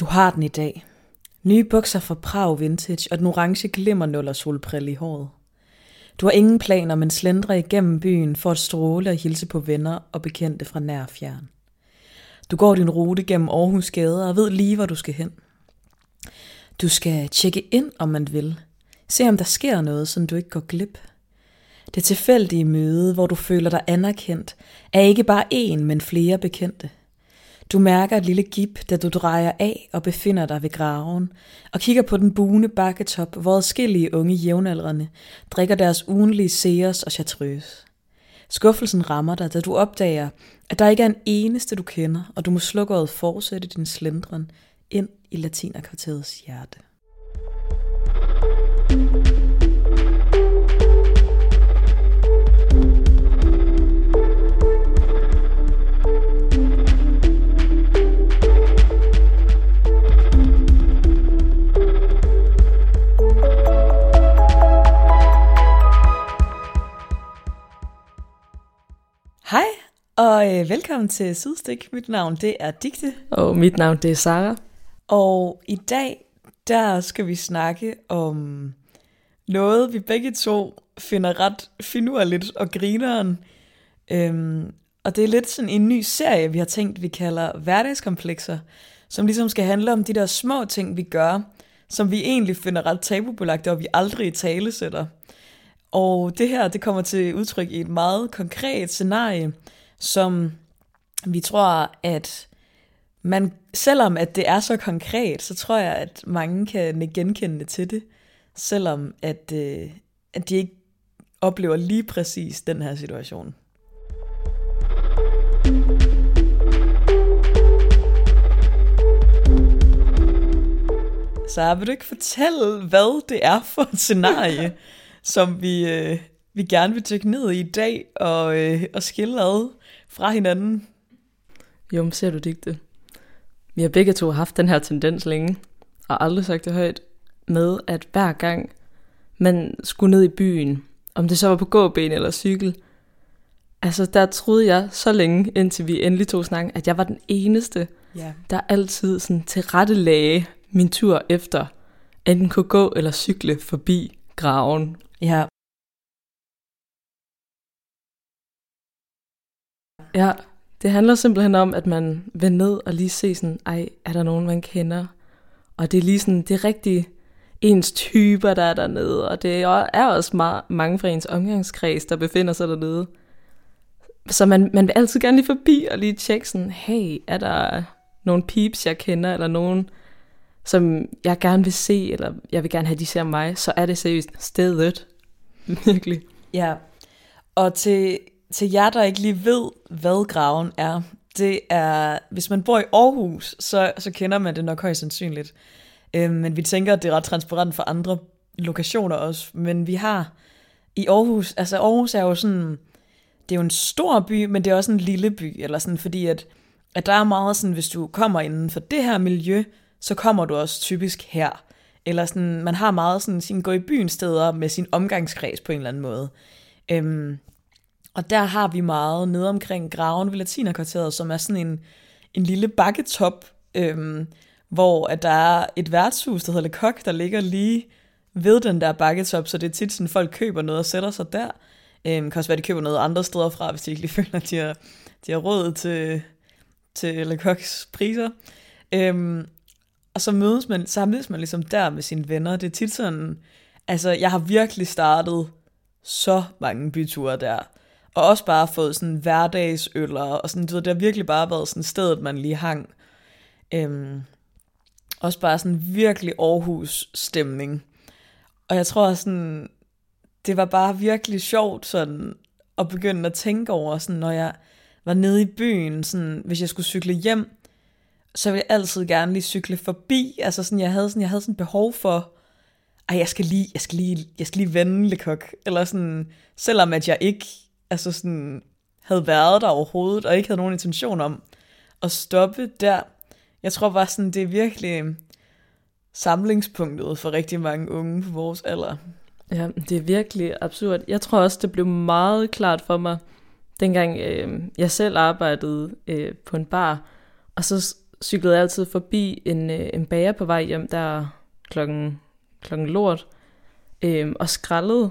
Du har den i dag. Nye bukser fra Prag Vintage og den orange glimmernuller solbrille i håret. Du har ingen planer, men slendrer igennem byen for at stråle og hilse på venner og bekendte fra nær og fjern. Du går din rute gennem Aarhus gader og ved lige, hvor du skal hen. Du skal tjekke ind, om man vil. Se, om der sker noget, så du ikke går glip. Det tilfældige møde, hvor du føler dig anerkendt, er ikke bare én, men flere bekendte. Du mærker et lille gip, da du drejer af og befinder dig ved graven, og kigger på den buende bakketop, hvor adskillige unge jævnaldrende drikker deres ugenlige seers og chartreuse. Skuffelsen rammer dig, da du opdager, at der ikke er en eneste, du kender, og du må slukke fortsætte din slendren ind i latinerkvarterets hjerte. Hej, og øh, velkommen til Sydstik. Mit navn det er Digte. Og mit navn det er Sara. Og i dag, der skal vi snakke om noget, vi begge to finder ret finurligt og grineren. Øhm, og det er lidt sådan en ny serie, vi har tænkt, vi kalder hverdagskomplekser, som ligesom skal handle om de der små ting, vi gør, som vi egentlig finder ret tabubelagte, og vi aldrig i tale sætter. Og det her, det kommer til udtryk i et meget konkret scenarie, som vi tror, at man, selvom at det er så konkret, så tror jeg, at mange kan genkende til det, selvom at, øh, at de ikke oplever lige præcis den her situation. Så vil du ikke fortælle, hvad det er for et scenarie, som vi, øh, vi gerne vil dykke ned i i dag og, øh, og skille ad fra hinanden? Jo, men ser du digte? Vi har begge to haft den her tendens længe, og aldrig sagt det højt, med at hver gang man skulle ned i byen, om det så var på gåben eller cykel, altså der troede jeg så længe, indtil vi endelig tog snakken, at jeg var den eneste, Ja. der altid sådan til rette lagde min tur efter, enten kunne gå eller cykle forbi graven. Ja, Ja, det handler simpelthen om, at man vil ned og lige se sådan, ej, er der nogen, man kender? Og det er lige sådan, det er rigtig ens typer, der er dernede, og det er også meget, mange fra ens omgangskreds, der befinder sig dernede. Så man, man vil altid gerne lige forbi og lige tjekke sådan, hey, er der nogle peeps, jeg kender, eller nogen, som jeg gerne vil se, eller jeg vil gerne have, de ser mig, så er det seriøst stedet. Virkelig. ja. Og til, til jer, der ikke lige ved, hvad graven er, det er, hvis man bor i Aarhus, så, så kender man det nok højst sandsynligt. Øh, men vi tænker, at det er ret transparent for andre lokationer også. Men vi har i Aarhus, altså Aarhus er jo sådan, det er jo en stor by, men det er også en lille by, eller sådan, fordi at, at der er meget sådan, hvis du kommer inden for det her miljø, så kommer du også typisk her. Eller sådan, man har meget sådan sin gå i byen steder med sin omgangskreds på en eller anden måde. Øhm, og der har vi meget nede omkring Graven ved Latinerkvarteret, som er sådan en, en lille bakketop, øhm, hvor at der er et værtshus, der hedder Le Coq, der ligger lige ved den der bakketop, så det er tit sådan, folk køber noget og sætter sig der. Øhm, kan også være, de køber noget andre steder fra, hvis de ikke lige føler, at de har, de har råd til, til Le Coqs priser. Øhm, og så mødes man, samles man ligesom der med sine venner. Det er tit sådan, altså jeg har virkelig startet så mange byture der. Og også bare fået sådan hverdagsøller, og sådan, du ved, det har virkelig bare været sådan stedet, man lige hang. Øhm, også bare sådan virkelig Aarhus stemning. Og jeg tror sådan, det var bare virkelig sjovt sådan, at begynde at tænke over, sådan, når jeg var nede i byen, sådan, hvis jeg skulle cykle hjem, så ville jeg altid gerne lige cykle forbi. Altså sådan, jeg havde sådan, jeg havde sådan behov for, at jeg skal lige, jeg skal lige, jeg skal lige vende Le Eller sådan, selvom at jeg ikke, altså sådan, havde været der overhovedet, og ikke havde nogen intention om at stoppe der. Jeg tror bare sådan, det er virkelig samlingspunktet for rigtig mange unge på vores alder. Ja, det er virkelig absurd. Jeg tror også, det blev meget klart for mig, dengang øh, jeg selv arbejdede øh, på en bar, og så cyklede jeg altid forbi en, øh, en bager på vej hjem, der klokken, klokken lort, øh, og skraldede.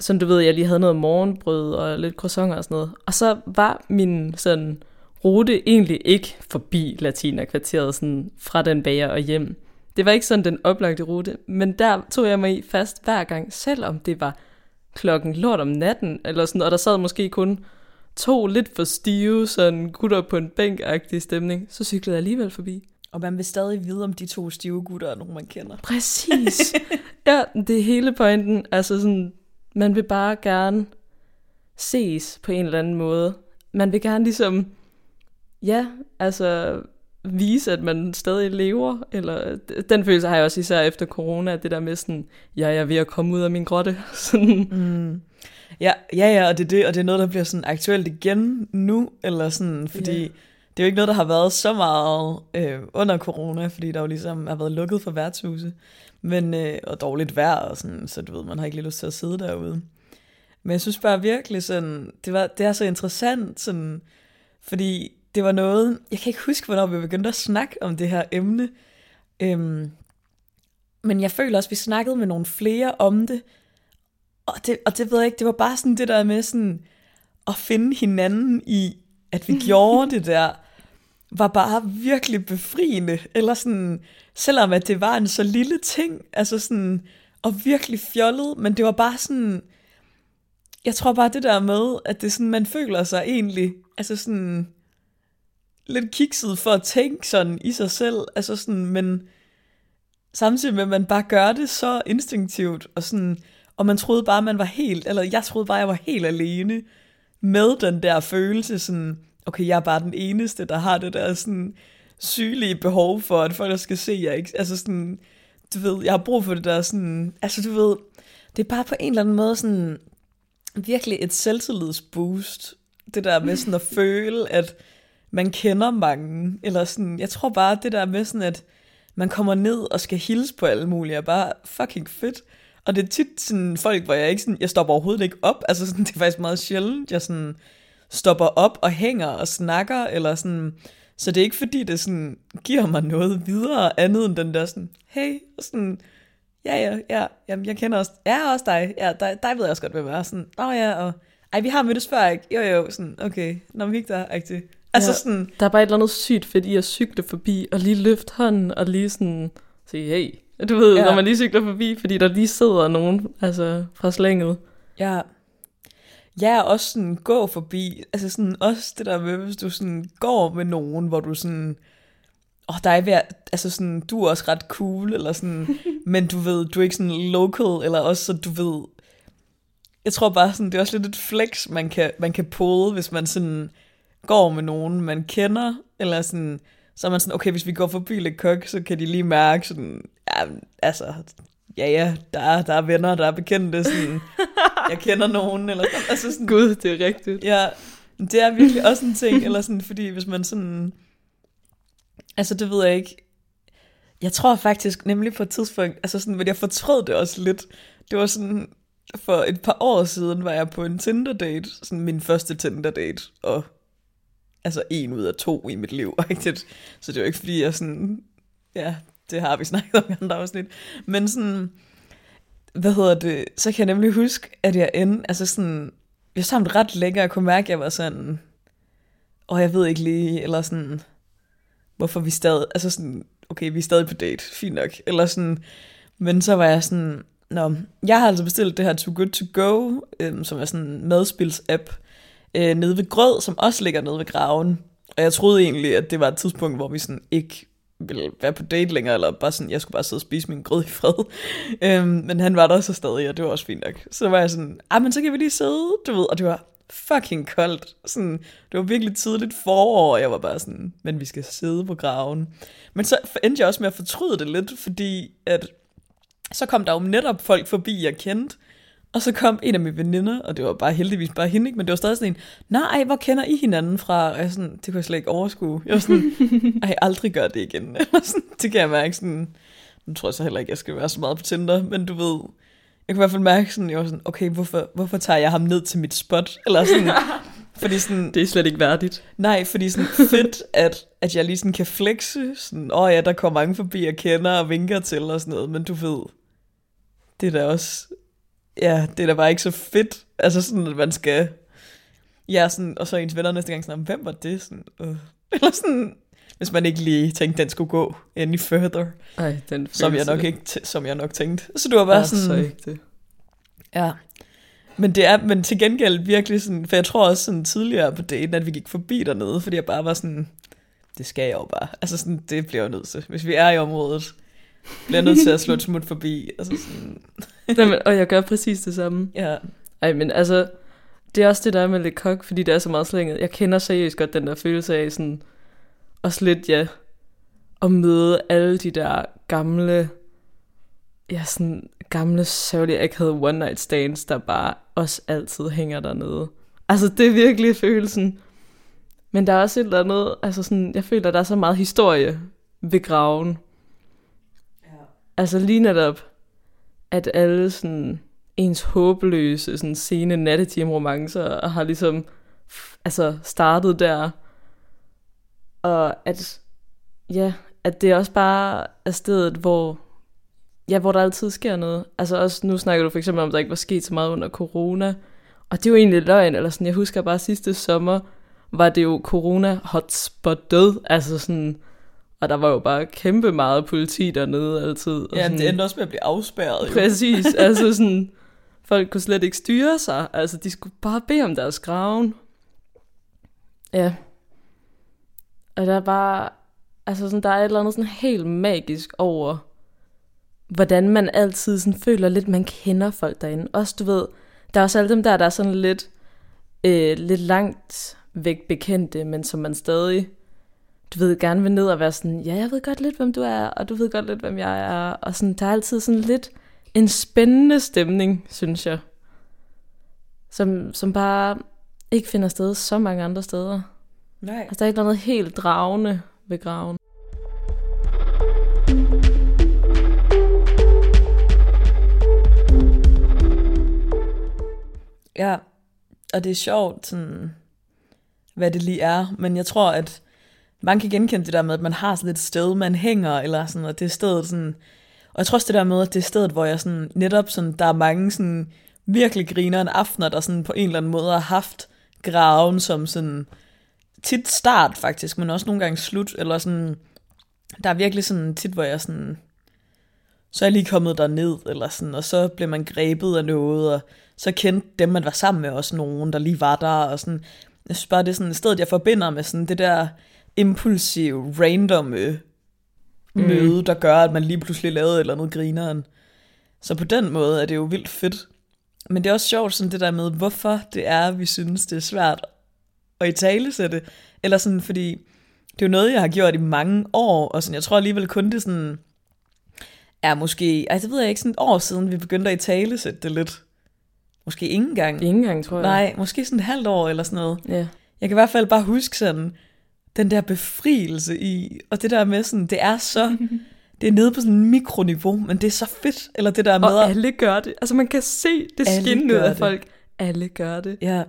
Sådan du ved, jeg lige havde noget morgenbrød og lidt croissanter og sådan noget. Og så var min sådan rute egentlig ikke forbi Latina-kvarteret sådan fra den bager og hjem. Det var ikke sådan den oplagte rute, men der tog jeg mig i fast hver gang, selvom det var klokken lort om natten, eller sådan, og der sad måske kun to lidt for stive sådan gutter på en bænk stemning, så cyklede jeg alligevel forbi. Og man vil stadig vide, om de to stive gutter er nogen, man kender. Præcis. ja, det er hele pointen. Altså sådan, man vil bare gerne ses på en eller anden måde. Man vil gerne ligesom, ja, altså vise, at man stadig lever. Eller, den følelse har jeg også især efter corona, det der med sådan, ja, jeg er ved at komme ud af min grotte. sådan. Mm. Ja, ja, ja, og det, er det, og det er noget, der bliver sådan aktuelt igen nu, eller sådan, fordi yeah. det er jo ikke noget, der har været så meget øh, under corona, fordi der jo ligesom har været lukket for værtshuse, men, øh, og dårligt vejr, og sådan, så du ved, man har ikke lige lyst til at sidde derude. Men jeg synes bare virkelig sådan, det, var, det er så interessant, sådan, fordi det var noget, jeg kan ikke huske, hvornår vi begyndte at snakke om det her emne, øhm, men jeg føler også, at vi snakkede med nogle flere om det, og det, og det ved jeg ikke, det var bare sådan det der med sådan at finde hinanden i, at vi gjorde det der, var bare virkelig befriende. Eller sådan, selvom at det var en så lille ting, altså sådan, og virkelig fjollet, men det var bare sådan, jeg tror bare det der med, at det sådan, man føler sig egentlig, altså sådan, lidt kikset for at tænke sådan i sig selv, altså sådan, men samtidig med, at man bare gør det så instinktivt, og sådan, og man troede bare, man var helt, eller jeg troede bare, jeg var helt alene med den der følelse, sådan, okay, jeg er bare den eneste, der har det der sådan sygelige behov for, at folk skal se, jeg ikke, altså sådan, du ved, jeg har brug for det der sådan, altså du ved, det er bare på en eller anden måde sådan, virkelig et selvtillidsboost, det der med sådan at føle, at man kender mange, eller sådan, jeg tror bare, det der med sådan, at man kommer ned og skal hilse på alle mulige, er bare fucking fedt. Og det er tit sådan folk, hvor jeg ikke sådan, jeg stopper overhovedet ikke op. Altså sådan, det er faktisk meget sjældent, jeg sådan stopper op og hænger og snakker, eller sådan, så det er ikke fordi, det sådan giver mig noget videre andet end den der sådan, hey, og sådan, ja, ja, ja, jamen, jeg kender også, jeg er også dig, ja, dig, dig ved jeg også godt, hvem jeg er, sådan, åh ja, og, ej, vi har mødtes før, ikke? Jo, jo, sådan, okay, når vi gik der, ikke Altså ja, sådan... Der er bare et eller andet sygt fedt i at cykle forbi, og lige løfte hånden, og lige sådan sige, hey, du ved, ja. når man lige cykler forbi, fordi der lige sidder nogen altså, fra slænget. Ja. Ja, også sådan gå forbi. Altså sådan også det der med, hvis du sådan går med nogen, hvor du sådan, åh, oh, der er ved, altså sådan, du er også ret cool, eller sådan, men du ved, du er ikke sådan local, eller også så du ved, jeg tror bare sådan, det er også lidt et flex, man kan, man kan pulle, hvis man sådan går med nogen, man kender, eller sådan, så er man sådan, okay, hvis vi går forbi Le Coq, så kan de lige mærke sådan, ja, altså, ja, ja, der er, der er venner, der er bekendte, sådan, jeg kender nogen, eller sådan, altså sådan. Gud, det er rigtigt. Ja, det er virkelig også en ting, eller sådan, fordi hvis man sådan, altså det ved jeg ikke, jeg tror faktisk nemlig på et tidspunkt, altså sådan, men jeg fortrød det også lidt, det var sådan, for et par år siden var jeg på en Tinder-date, sådan min første Tinder-date, og altså en ud af to i mit liv. Ikke? Så det er jo ikke fordi, jeg sådan, ja, det har vi snakket om i andre afsnit. Men sådan, hvad hedder det, så kan jeg nemlig huske, at jeg endte, altså sådan, jeg sammen ret længe, og kunne mærke, at jeg var sådan, og jeg ved ikke lige, eller sådan, hvorfor vi stadig, altså sådan, okay, vi er stadig på date, fint nok, eller sådan, men så var jeg sådan, nå, jeg har altså bestilt det her Too Good To Go, øhm, som er sådan en madspils-app, øh, nede ved Grød, som også ligger nede ved Graven. Og jeg troede egentlig, at det var et tidspunkt, hvor vi sådan ikke ville være på date længere, eller bare sådan, jeg skulle bare sidde og spise min grød i fred. øhm, men han var der så stadig, og det var også fint nok. Så var jeg sådan, ah, men så kan vi lige sidde, du ved, og det var fucking koldt. Sådan, det var virkelig tidligt forår, og jeg var bare sådan, men vi skal sidde på graven. Men så endte jeg også med at fortryde det lidt, fordi at så kom der jo netop folk forbi, jeg kendte, og så kom en af mine veninder, og det var bare heldigvis bare hende, ikke? men det var stadig sådan en, nej, hvor kender I hinanden fra? Og jeg sådan, det kunne jeg slet ikke overskue. Jeg var sådan, ej, aldrig gør det igen. Sådan, det kan jeg mærke sådan, nu tror jeg så heller ikke, jeg skal være så meget på Tinder, men du ved, jeg kunne i hvert fald mærke sådan, jeg var sådan, okay, hvorfor, hvorfor tager jeg ham ned til mit spot? Eller sådan, Fordi sådan, Det er slet ikke værdigt. nej, fordi sådan fedt, at, at jeg lige sådan kan flexe, sådan, åh oh ja, der kommer mange forbi, jeg kender og vinker til og sådan noget, men du ved, det er da også, ja, det er da bare ikke så fedt, altså sådan, at man skal, ja, sådan, og så ens venner næste gang sådan, hvem var det, sådan, øh. eller sådan, hvis man ikke lige tænkte, den skulle gå any further, Ej, den som jeg nok ikke, som jeg nok tænkte. Så du var bare er sådan, så ikke det. Ja. Men det er, men til gengæld virkelig sådan, for jeg tror også sådan tidligere på daten, at vi gik forbi dernede, fordi jeg bare var sådan, det skal jeg jo bare. Altså sådan, det bliver jeg nødt til. Hvis vi er i området, bliver nødt til at slå et smut forbi. Altså sådan, Jamen, og jeg gør præcis det samme. ja. Ej, men altså, det er også det der er med lidt kok, fordi det er så meget slænget. Jeg kender seriøst godt den der følelse af sådan, også lidt, ja, at møde alle de der gamle, ja, sådan gamle, sørgelige, akavede one night stands, der bare også altid hænger dernede. Altså, det er virkelig følelsen. Men der er også et eller andet, altså sådan, jeg føler, der er så meget historie ved graven. Altså lige netop, at alle sådan, ens håbløse, sådan sene nattetime romancer har ligesom altså startet der. Og at, ja, at det også bare er stedet, hvor, ja, hvor der altid sker noget. Altså også, nu snakker du for eksempel om, at der ikke var sket så meget under corona. Og det er jo egentlig løgn, eller sådan, jeg husker bare sidste sommer, var det jo corona hotspot død, altså sådan, og der var jo bare kæmpe meget politi dernede altid. Og ja, sådan, det endte også med at blive afspærret. Jo. Præcis, altså sådan, folk kunne slet ikke styre sig, altså de skulle bare bede om deres graven. Ja. Og der er bare, altså sådan, der er et eller andet sådan helt magisk over, hvordan man altid sådan føler lidt, man kender folk derinde. Også du ved, der er også alle dem der, der er sådan lidt, øh, lidt langt væk bekendte, men som man stadig, du ved, gerne vil ned og være sådan, ja, jeg ved godt lidt, hvem du er, og du ved godt lidt, hvem jeg er. Og sådan, der er altid sådan lidt en spændende stemning, synes jeg. Som, som bare ikke finder sted så mange andre steder. Nej. Altså, der er ikke noget helt dragende ved graven. Ja, og det er sjovt, sådan, hvad det lige er. Men jeg tror, at man kan genkende det der med, at man har sådan et sted, man hænger, eller sådan, og det er stedet sådan... Og jeg tror også det der med, at det er stedet, hvor jeg sådan, netop sådan, der er mange sådan, virkelig griner en aftener, der sådan på en eller anden måde har haft graven som sådan, tit start faktisk, men også nogle gange slut, eller sådan, der er virkelig sådan tit, hvor jeg sådan, så er jeg lige kommet der ned eller sådan, og så blev man grebet af noget, og så kendte dem, man var sammen med, også nogen, der lige var der, og sådan, jeg synes bare, det er sådan et sted, jeg forbinder med sådan det der impulsive, randomme møde, der gør, at man lige pludselig lavede et eller andet grineren. Så på den måde er det jo vildt fedt. Men det er også sjovt sådan det der med, hvorfor det er, vi synes, det er svært at i tale sætte. Eller sådan, fordi det er jo noget, jeg har gjort i mange år, og sådan, jeg tror alligevel kun det sådan, er måske, altså det ved jeg ikke, sådan et år siden, vi begyndte at i tale sætte det lidt. Måske ingen gang. Ingen gang, tror jeg. Nej, måske sådan et halvt år eller sådan noget. Ja. Jeg kan i hvert fald bare huske sådan, den der befrielse i, og det der med sådan, det er så, det er nede på sådan en mikroniveau, men det er så fedt, eller det der med, Og at- alle gør det. Altså, man kan se det skinne ud af det. folk. Alle gør det. Ja,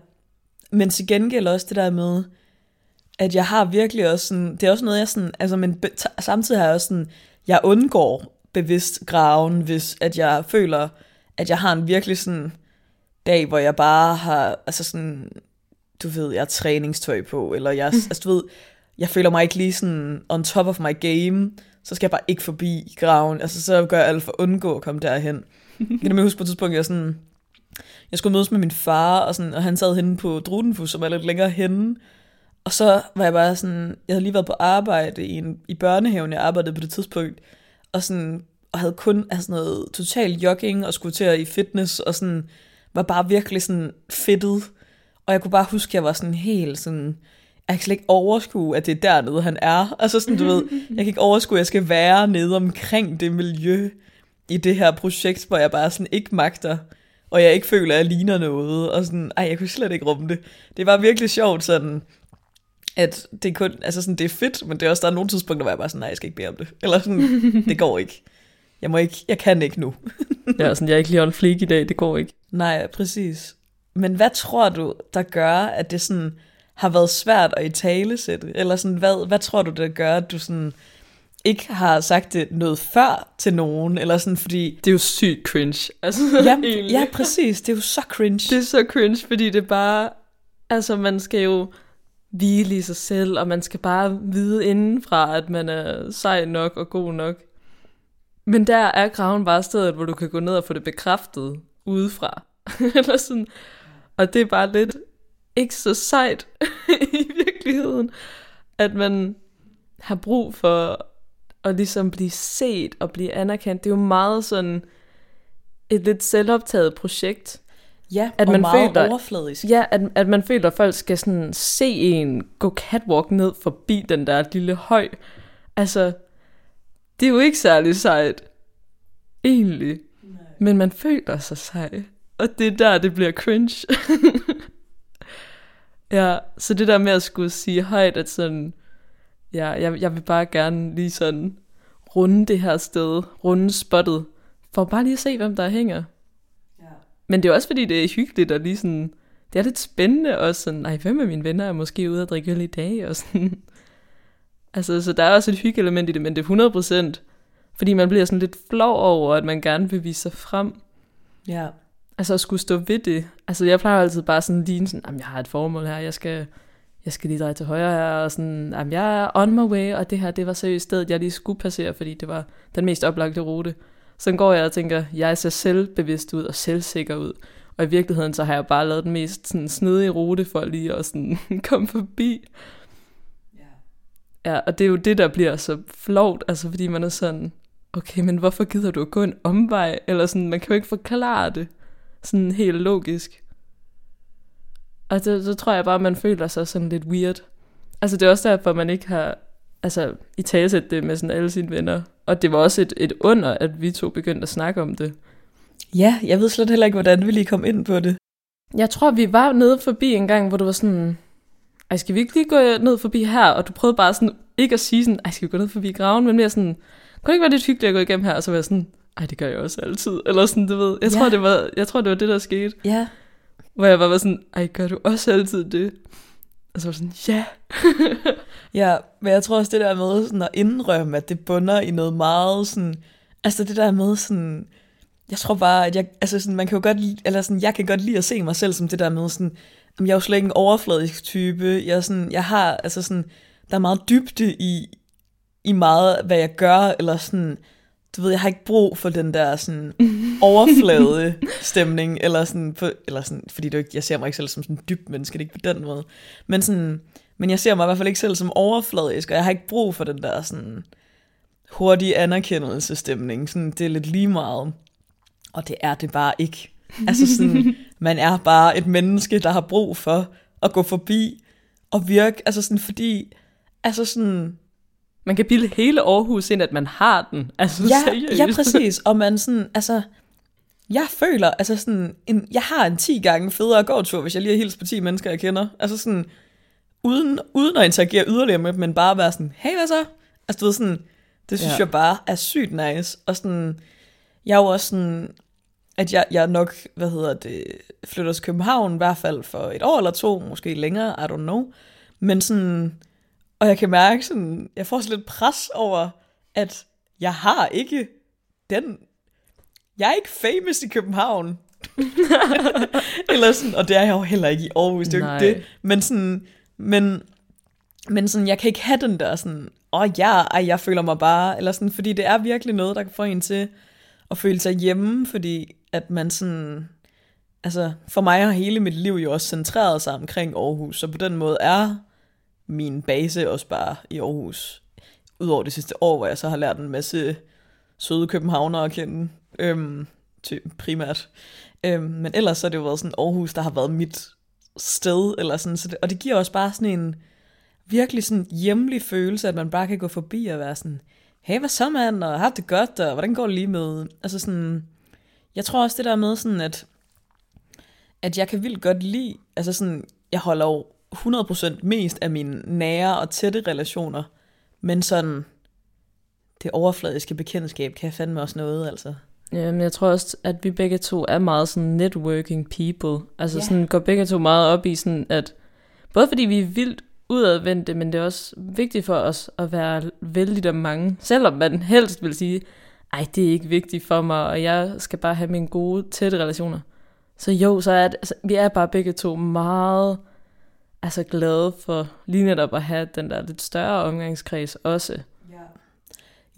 men til gengæld også det der med, at jeg har virkelig også sådan, det er også noget, jeg sådan, altså, men samtidig har jeg også sådan, jeg undgår bevidst graven, hvis at jeg føler, at jeg har en virkelig sådan dag, hvor jeg bare har, altså sådan, du ved, jeg har træningstøj på, eller jeg, altså du ved, jeg føler mig ikke lige sådan on top of my game, så skal jeg bare ikke forbi graven, altså så gør jeg alt for at undgå at komme derhen. Jeg kan huske på et tidspunkt, jeg sådan, jeg skulle mødes med min far, og, sådan, og han sad henne på Drudenfus, som er lidt længere henne. Og så var jeg bare sådan, jeg havde lige været på arbejde i, en, i børnehaven, jeg arbejdede på det tidspunkt, og, sådan, og havde kun altså sådan noget total jogging, og skulle til at i fitness, og sådan, var bare virkelig sådan fedtet. Og jeg kunne bare huske, at jeg var sådan helt sådan, jeg kan slet ikke overskue, at det er dernede, han er. Altså sådan, du ved, jeg kan ikke overskue, at jeg skal være nede omkring det miljø i det her projekt, hvor jeg bare sådan ikke magter, og jeg ikke føler, at jeg ligner noget, og sådan, ej, jeg kunne slet ikke rumme det. Det var virkelig sjovt sådan, at det er kun, altså sådan, det er fedt, men det er også, der er nogle tidspunkter, hvor jeg bare sådan, nej, jeg skal ikke bede om det. Eller sådan, det går ikke. Jeg må ikke, jeg kan ikke nu. Ja, sådan, jeg er ikke lige on fleek i dag, det går ikke. Nej, præcis. Men hvad tror du, der gør, at det sådan har været svært at i tale sætte? Eller sådan, hvad, hvad tror du, der gør, at du sådan ikke har sagt det noget før til nogen? Eller sådan, fordi... Det er jo sygt cringe. Altså, Ja, egentlig. ja, præcis. Det er jo så cringe. Det er så cringe, fordi det bare... Altså, man skal jo hvile i sig selv, og man skal bare vide indenfra, at man er sej nok og god nok. Men der er graven bare stedet, hvor du kan gå ned og få det bekræftet udefra. Eller sådan. Og det er bare lidt ikke så sejt i virkeligheden, at man har brug for at ligesom blive set og blive anerkendt. Det er jo meget sådan et lidt selvoptaget projekt. Ja, At og man meget føler- overfladisk. Ja, at, at man føler, at folk skal sådan se en gå catwalk ned forbi den der lille høj. Altså, det er jo ikke særlig sejt. Egentlig. Men man føler sig sej. Og det er der, det bliver cringe. ja, så det der med at skulle sige højt, at sådan, ja, jeg, jeg vil bare gerne lige sådan runde det her sted, runde spottet, for bare lige at se, hvem der hænger. Men det er også fordi, det er hyggeligt og lige sådan, det er lidt spændende også sådan, nej, hvem af mine venner er måske ude at drikke øl i dag, og sådan. Altså, så der er også et hyggeelement i det, men det er 100%, fordi man bliver sådan lidt flov over, at man gerne vil vise sig frem. Ja. Altså at skulle stå ved det. Altså jeg plejer altid bare sådan lige sådan, jamen jeg har et formål her, jeg skal, jeg skal lige dreje til højre her, og sådan, jamen jeg er on my way, og det her, det var seriøst stedet, jeg lige skulle passere, fordi det var den mest oplagte rute. Så går jeg og tænker, jeg ser selvbevidst ud og selvsikker ud. Og i virkeligheden, så har jeg bare lavet den mest sådan, snedige rute for lige at sådan, komme forbi. Ja, og det er jo det, der bliver så flovt, altså fordi man er sådan, okay, men hvorfor gider du at gå en omvej? Eller sådan, man kan jo ikke forklare det sådan helt logisk. Og det, så tror jeg bare, man føler sig sådan lidt weird. Altså det er også derfor, man ikke har altså, i talesæt det med sådan alle sine venner. Og det var også et, et under, at vi to begyndte at snakke om det. Ja, jeg ved slet heller ikke, hvordan vi lige kom ind på det. Jeg tror, vi var nede forbi en gang, hvor du var sådan, ej, skal vi ikke lige gå ned forbi her? Og du prøvede bare sådan, ikke at sige sådan, ej, skal vi gå ned forbi graven? Men mere sådan, kunne det ikke være lidt hyggeligt at gå igennem her? Og så var jeg sådan, ej, det gør jeg også altid. Eller sådan, du ved. Jeg, Ja. tror, det var, jeg tror, det var det, der skete. Ja. Hvor jeg bare var sådan, ej, gør du også altid det? Og så var sådan, ja. Ja, men jeg tror også det der med sådan at indrømme, at det bunder i noget meget sådan, altså det der med sådan, jeg tror bare, at jeg, altså sådan, man kan jo godt, eller sådan, jeg kan godt lide at se mig selv som det der med sådan, jamen, jeg er jo slet ikke en overfladisk type, jeg er sådan, jeg har, altså sådan, der er meget dybde i, i meget, hvad jeg gør, eller sådan, du ved, jeg har ikke brug for den der sådan overflade stemning, eller sådan, på, eller sådan, fordi det er ikke, jeg ser mig ikke selv som sådan en dyb menneske, det er ikke på den måde, men sådan, men jeg ser mig i hvert fald ikke selv som overfladisk, og jeg har ikke brug for den der sådan hurtige anerkendelsestemning. Sådan, det er lidt lige meget. Og det er det bare ikke. Altså sådan, man er bare et menneske, der har brug for at gå forbi og virke, altså sådan, fordi, altså sådan, Man kan bilde hele Aarhus ind, at man har den. Altså, ja, seriøst. ja, præcis, og man sådan, altså, jeg føler, altså sådan, en, jeg har en 10 gange federe gåtur, hvis jeg lige har hils på 10 mennesker, jeg kender. Altså sådan, uden, uden at interagere yderligere med dem, men bare være sådan, hey, hvad så? Altså du ved sådan, det synes ja. jeg bare er sygt nice. Og sådan, jeg er jo også sådan, at jeg, jeg nok, hvad hedder det, flytter til København, i hvert fald for et år eller to, måske længere, I don't know. Men sådan, og jeg kan mærke sådan, jeg får sådan lidt pres over, at jeg har ikke den, jeg er ikke famous i København. eller sådan, og det er jeg jo heller ikke i Aarhus, det er jo ikke det. Men sådan, men, men sådan, jeg kan ikke have den der sådan, åh oh, ja, ej, jeg føler mig bare, eller sådan, fordi det er virkelig noget, der kan få en til at føle sig hjemme, fordi at man sådan, altså for mig har hele mit liv jo også centreret sig omkring Aarhus, så på den måde er min base også bare i Aarhus. Udover det sidste år, hvor jeg så har lært en masse søde københavnere at kende, øhm, til, primært. Øhm, men ellers så har det jo været sådan Aarhus, der har været mit sted, eller sådan, så det, og det giver også bare sådan en virkelig sådan hjemlig følelse, at man bare kan gå forbi og være sådan, hey, hvad så mand, og har det godt, og hvordan går det lige med? Altså sådan, jeg tror også det der med sådan, at, at jeg kan vildt godt lide, altså sådan, jeg holder jo 100% mest af mine nære og tætte relationer, men sådan, det overfladiske bekendtskab kan fandme også noget, altså. Jamen, jeg tror også, at vi begge to er meget sådan networking people. Altså Ja. sådan går begge to meget op i sådan, at både fordi vi er vildt udadvendte, men det er også vigtigt for os at være vældig af mange. Selvom man helst vil sige, ej, det er ikke vigtigt for mig, og jeg skal bare have mine gode, tætte relationer. Så jo, så er det, altså, vi er bare begge to meget altså, glade for lige netop at have den der lidt større omgangskreds også.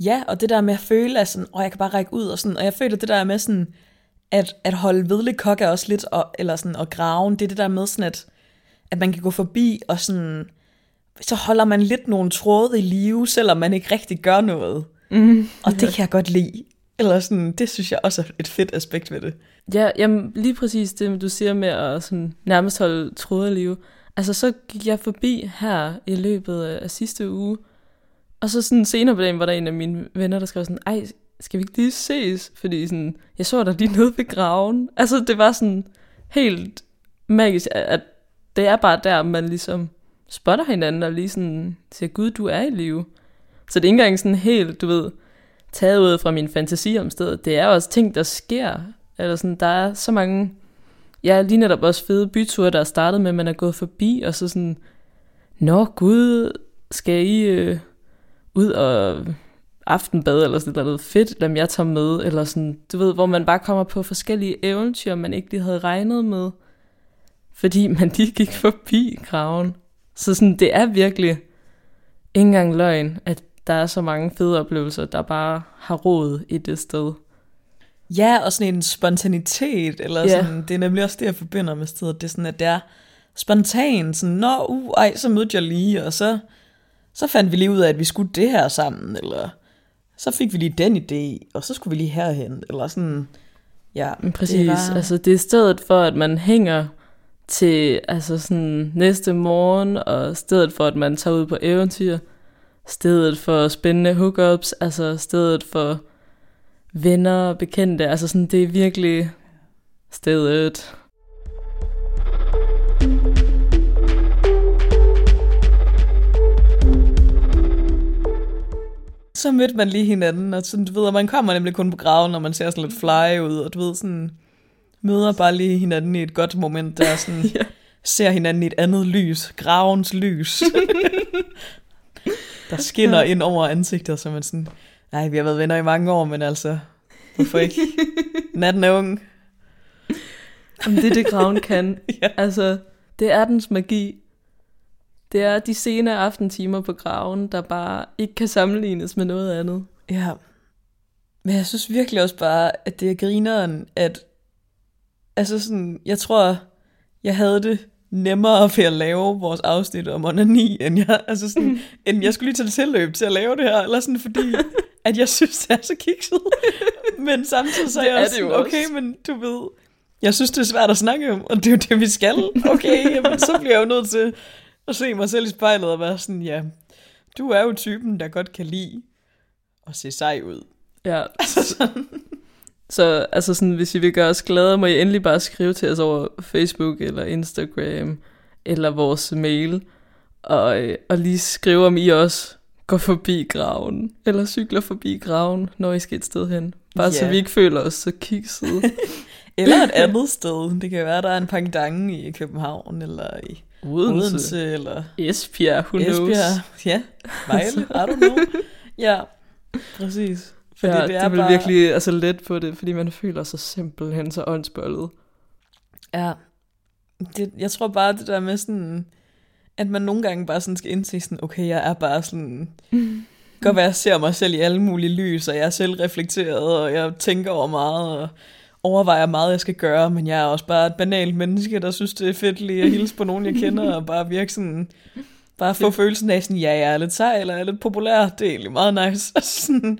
Ja, og det der med at føle, at sådan, åh, jeg kan bare række ud, og, sådan, og jeg føler det der med sådan, at, at holde vedlig kok er også lidt, og, eller sådan, og graven, det er det der med sådan, at, at man kan gå forbi, og sådan, så holder man lidt nogle tråde i live, selvom man ikke rigtig gør noget. Mm. Og det kan jeg godt lide. Eller sådan, det synes jeg også er et fedt aspekt ved det. Ja, jamen lige præcis det, du siger med at sådan, nærmest holde tråde i live. Altså så gik jeg forbi her i løbet af sidste uge, og så sådan senere på dagen var der en af mine venner, der skrev sådan, ej, skal vi ikke lige ses? Fordi sådan, jeg så dig lige nede ved graven. Altså det var sådan helt magisk, at- det er bare der, man ligesom spotter hinanden og lige sådan siger, gud, du er i live. Så det er ikke engang sådan helt, du ved, taget ud fra min fantasi om stedet. Det er også ting, der sker. Eller sådan, der er så mange, ja, lige netop også fede byture, der er startet med, at man er gået forbi, og så sådan, nå gud, skal I øh, ud og aftenbad, eller sådan noget fedt, lad jeg tager med, eller sådan, du ved, hvor man bare kommer på forskellige eventyr, man ikke lige havde regnet med, fordi man lige gik forbi graven. Så sådan, det er virkelig ikke engang løgn, at der er så mange fede oplevelser, der bare har råd i det sted. Ja, og sådan en spontanitet, eller Ja. sådan, det er nemlig også det, jeg forbinder med stedet. Det er sådan, at det er spontan, sådan, nå, uh, ej, så mødte jeg lige, og så, så fandt vi lige ud af, at vi skulle det her sammen, eller så fik vi lige den idé, og så skulle vi lige herhen, eller sådan, ja. Præcis, Det var... altså det er stedet for, at man hænger til altså sådan næste morgen, og stedet for, at man tager ud på eventyr, stedet for spændende hookups, altså stedet for venner og bekendte, altså sådan, det er virkelig stedet. Så mødte man lige hinanden, og sådan, du ved, og man kommer nemlig kun på graven, når man ser sådan lidt fly ud, og du ved, sådan, møder bare lige hinanden i et godt moment, der sådan, Ja. ser hinanden i et andet lys, gravens lys, der skinner ind over ansigtet, så man sådan, nej, vi har været venner i mange år, men altså, hvorfor ikke? Natten er ung. Jamen, det er det, graven kan. Ja. Altså, det er dens magi. Det er de sene aftentimer på graven, der bare ikke kan sammenlignes med noget andet. Ja. Men jeg synes virkelig også bare, at det er grineren, at altså sådan, jeg tror, jeg havde det nemmere ved at lave vores afsnit om onani, end jeg, altså sådan, end jeg skulle lige tage tilløb til at lave det her, eller sådan, fordi at jeg synes, det er så kikset. Men samtidig så er Det jeg er også det jo sådan, også. okay, men du ved, jeg synes, det er svært at snakke om, og det er jo det, vi skal. Okay, jamen, så bliver jeg jo nødt til at se mig selv i spejlet og være sådan, ja, du er jo typen, der godt kan lide at se sej ud. Ja, Altså sådan. så altså sådan, hvis I vil gøre os glade, må I endelig bare skrive til os over Facebook eller Instagram eller vores mail, og, øh, og lige skrive, om I også går forbi graven, eller cykler forbi graven, når I skal et sted hen. Bare så Ja. vi ikke føler os så kiksede. Eller et andet sted. Det kan være, der er en pendant i København, eller i Odense, Odense, eller Esbjerg, who knows. Esbjerg. Ja, Vejle, I don't know. Ja, præcis. Fordi ja, det er det vil bare... virkelig altså, let på det, fordi man føler sig simpelthen så åndsbollet. Ja, det, jeg tror bare det der med sådan, at man nogle gange bare sådan skal indse sådan, okay, jeg er bare sådan, godt være, jeg ser mig selv i alle mulige lys, og jeg er selvreflekteret, og jeg tænker over meget, og overvejer meget, jeg skal gøre, men jeg er også bare et banalt menneske, der synes, det er fedt lige at hilse på nogen, jeg kender, og bare virke sådan, bare få følelsen af sådan, ja, jeg er lidt sej, eller jeg er lidt populær, det er egentlig meget nice. sådan,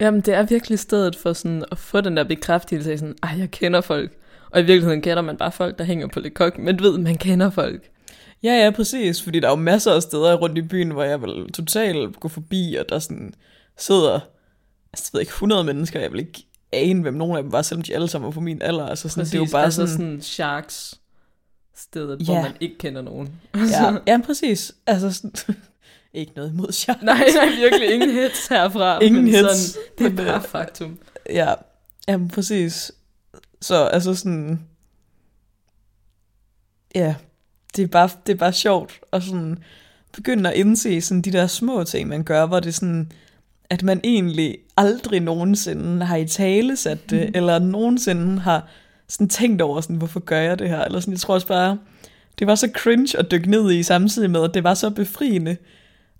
Jamen, det er virkelig stedet for sådan at få den der bekræftelse af sådan, ej, jeg kender folk. Og i virkeligheden kender man bare folk, der hænger på lidt kok, men du ved, man kender folk. Ja, ja, præcis, fordi der er jo masser af steder rundt i byen, hvor jeg vil totalt gå forbi, og der sådan sidder, altså, jeg ved ikke, 100 mennesker, jeg vil ikke ane, hvem nogen af dem var, selvom de alle sammen var på min alder, altså sådan, Præcis, det er jo bare altså sådan, sådan Sharks stedet, Ja. hvor man ikke kender nogen. ja, ja, præcis, altså sådan, ikke noget imod Sharks. nej, nej, virkelig ingen hits herfra. Ingen men hits, Sådan, det er øh, bare faktum. Ja, Jamen, præcis. Så altså sådan... Ja, det er bare, det er bare sjovt at sådan begynde at indse sådan de der små ting, man gør, hvor det er sådan, at man egentlig aldrig nogensinde har i tale sat det, mm. eller nogensinde har sådan tænkt over, sådan, hvorfor gør jeg det her? Eller sådan, jeg tror også bare, det var så cringe at dykke ned i, samtidig med, at det var så befriende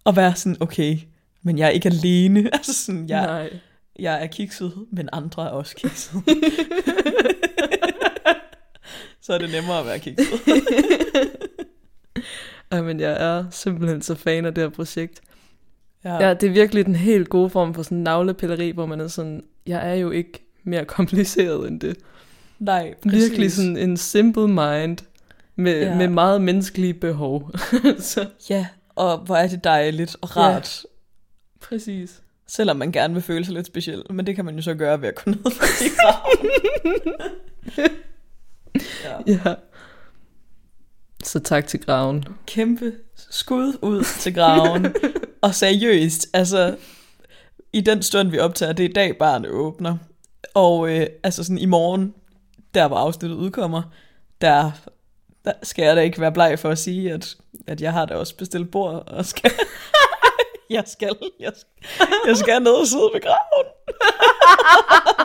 at være sådan, okay, men jeg er ikke alene. altså sådan, jeg, Nej. jeg er kikset, men andre er også kikset. så er det nemmere at være kikset. Ej, men jeg er simpelthen så fan af det her projekt. Ja. Ja, det er virkelig den helt gode form for sådan navlepilleri, hvor man er sådan, jeg er jo ikke mere kompliceret end det. Nej, præcis. Virkelig sådan en simple mind med, Ja. med meget menneskelige behov. så Ja, og hvor er det dejligt og rart. Ja. præcis. Selvom man gerne vil føle sig lidt speciel. Men det kan man jo så gøre ved at gå ned graven. ja. Ja. Så tak til graven. Kæmpe skud ud til graven. og seriøst, altså i den stund vi optager, det er i dag barnet åbner. Og øh, altså sådan i morgen, der hvor afsnittet udkommer, der, der skal jeg da ikke være bleg for at sige, at, at jeg har da også bestilt bord og skal... jeg skal, jeg skal, jeg skal ned og sidde ved graven.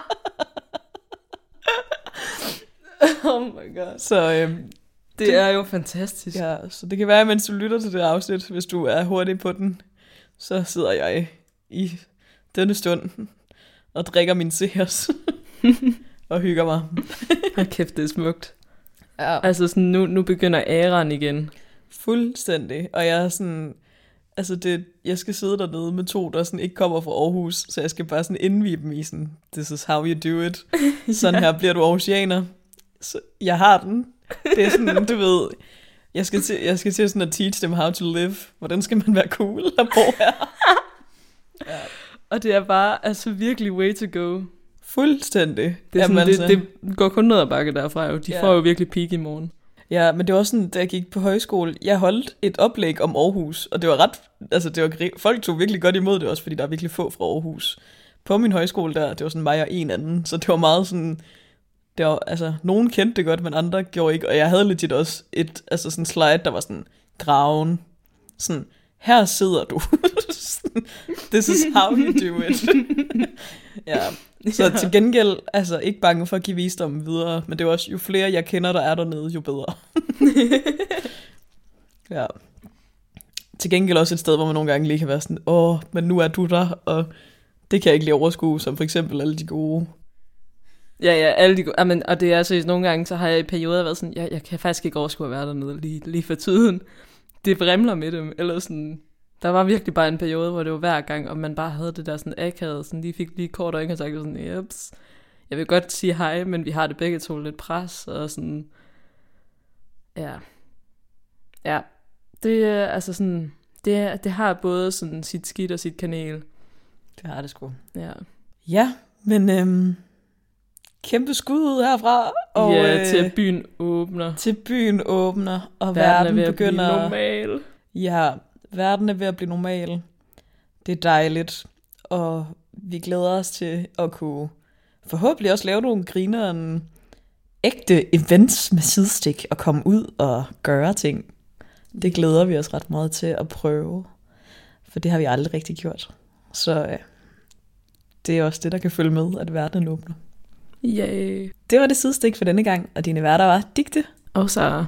oh my god. Så øhm, Det er jo fantastisk. Ja, så det kan være, mens du lytter til det afsnit, hvis du er hurtig på den, så sidder jeg i denne stund og drikker min Sears og hygger mig. Hold kæft, det er smukt. Ja. Altså sådan, nu, nu begynder æraen igen. Fuldstændig. Og jeg er sådan, altså det, jeg skal sidde dernede med to, der sådan ikke kommer fra Aarhus, så jeg skal bare sådan indvige dem i sådan, this is how you do it. Sådan her bliver du aarhusianer. Så jeg har den. Det er sådan, du ved, jeg skal til, jeg skal til sådan at teach them how to live. Hvordan skal man være cool og bo her? Og det er bare altså virkelig way to go. Fuldstændig. Det, er sådan, Jamen, det, det går kun ned ad bakke derfra jo. De Ja. ja. får jo virkelig peak i morgen. Ja, men det var også sådan, da jeg gik på højskole, jeg holdt et oplæg om Aarhus, og det var ret, altså det var, folk tog virkelig godt imod det også, fordi der er virkelig få fra Aarhus. På min højskole der, det var sådan mig og en anden, så det var meget sådan, det var, altså, nogen kendte det godt, men andre gjorde ikke, og jeg havde legit også et, altså sådan slide, der var sådan, graven, sådan, her sidder du. This is how you do it. ja, så til gengæld, altså ikke bange for at give visdommen videre, men det er også, jo flere jeg kender, der er dernede, jo bedre. ja. Til gengæld også et sted, hvor man nogle gange lige kan være sådan, åh, men nu er du der, og det kan jeg ikke lige overskue, som for eksempel alle de gode. Ja, ja, alle de. Amen, og det er seriøst, nogle gange, så har jeg i perioder været sådan, jeg, jeg kan faktisk ikke overskue at være dernede lige, lige for tiden. Det vrimler med dem, eller sådan... Der var virkelig bare en periode, hvor det var hver gang, og man bare havde det der sådan akavet, sådan lige fik lige kort øjenkontakt, og sådan, jeps, jeg vil godt sige hej, men vi har det begge to lidt pres, og sådan, ja, ja, det er altså sådan, det, det har både sådan sit skidt og sit kanel, Det har det sgu. ja. Ja, men øhm, kæmpe skud ud herfra, og ja, øh, til byen åbner. til byen åbner, og Verden, verden, er ved at begynder... blive normal. Ja, verden er ved at blive normal. Det er dejligt, og vi glæder os til at kunne forhåbentlig også lave nogle grineren ægte events med sidestik og komme ud og gøre ting. Det glæder vi os ret meget til at prøve, for det har vi aldrig rigtig gjort. Så øh, det er også det, der kan følge med, at verden åbner. Yay. Det var det sidste sidestik for denne gang, og dine værter var Digte Og så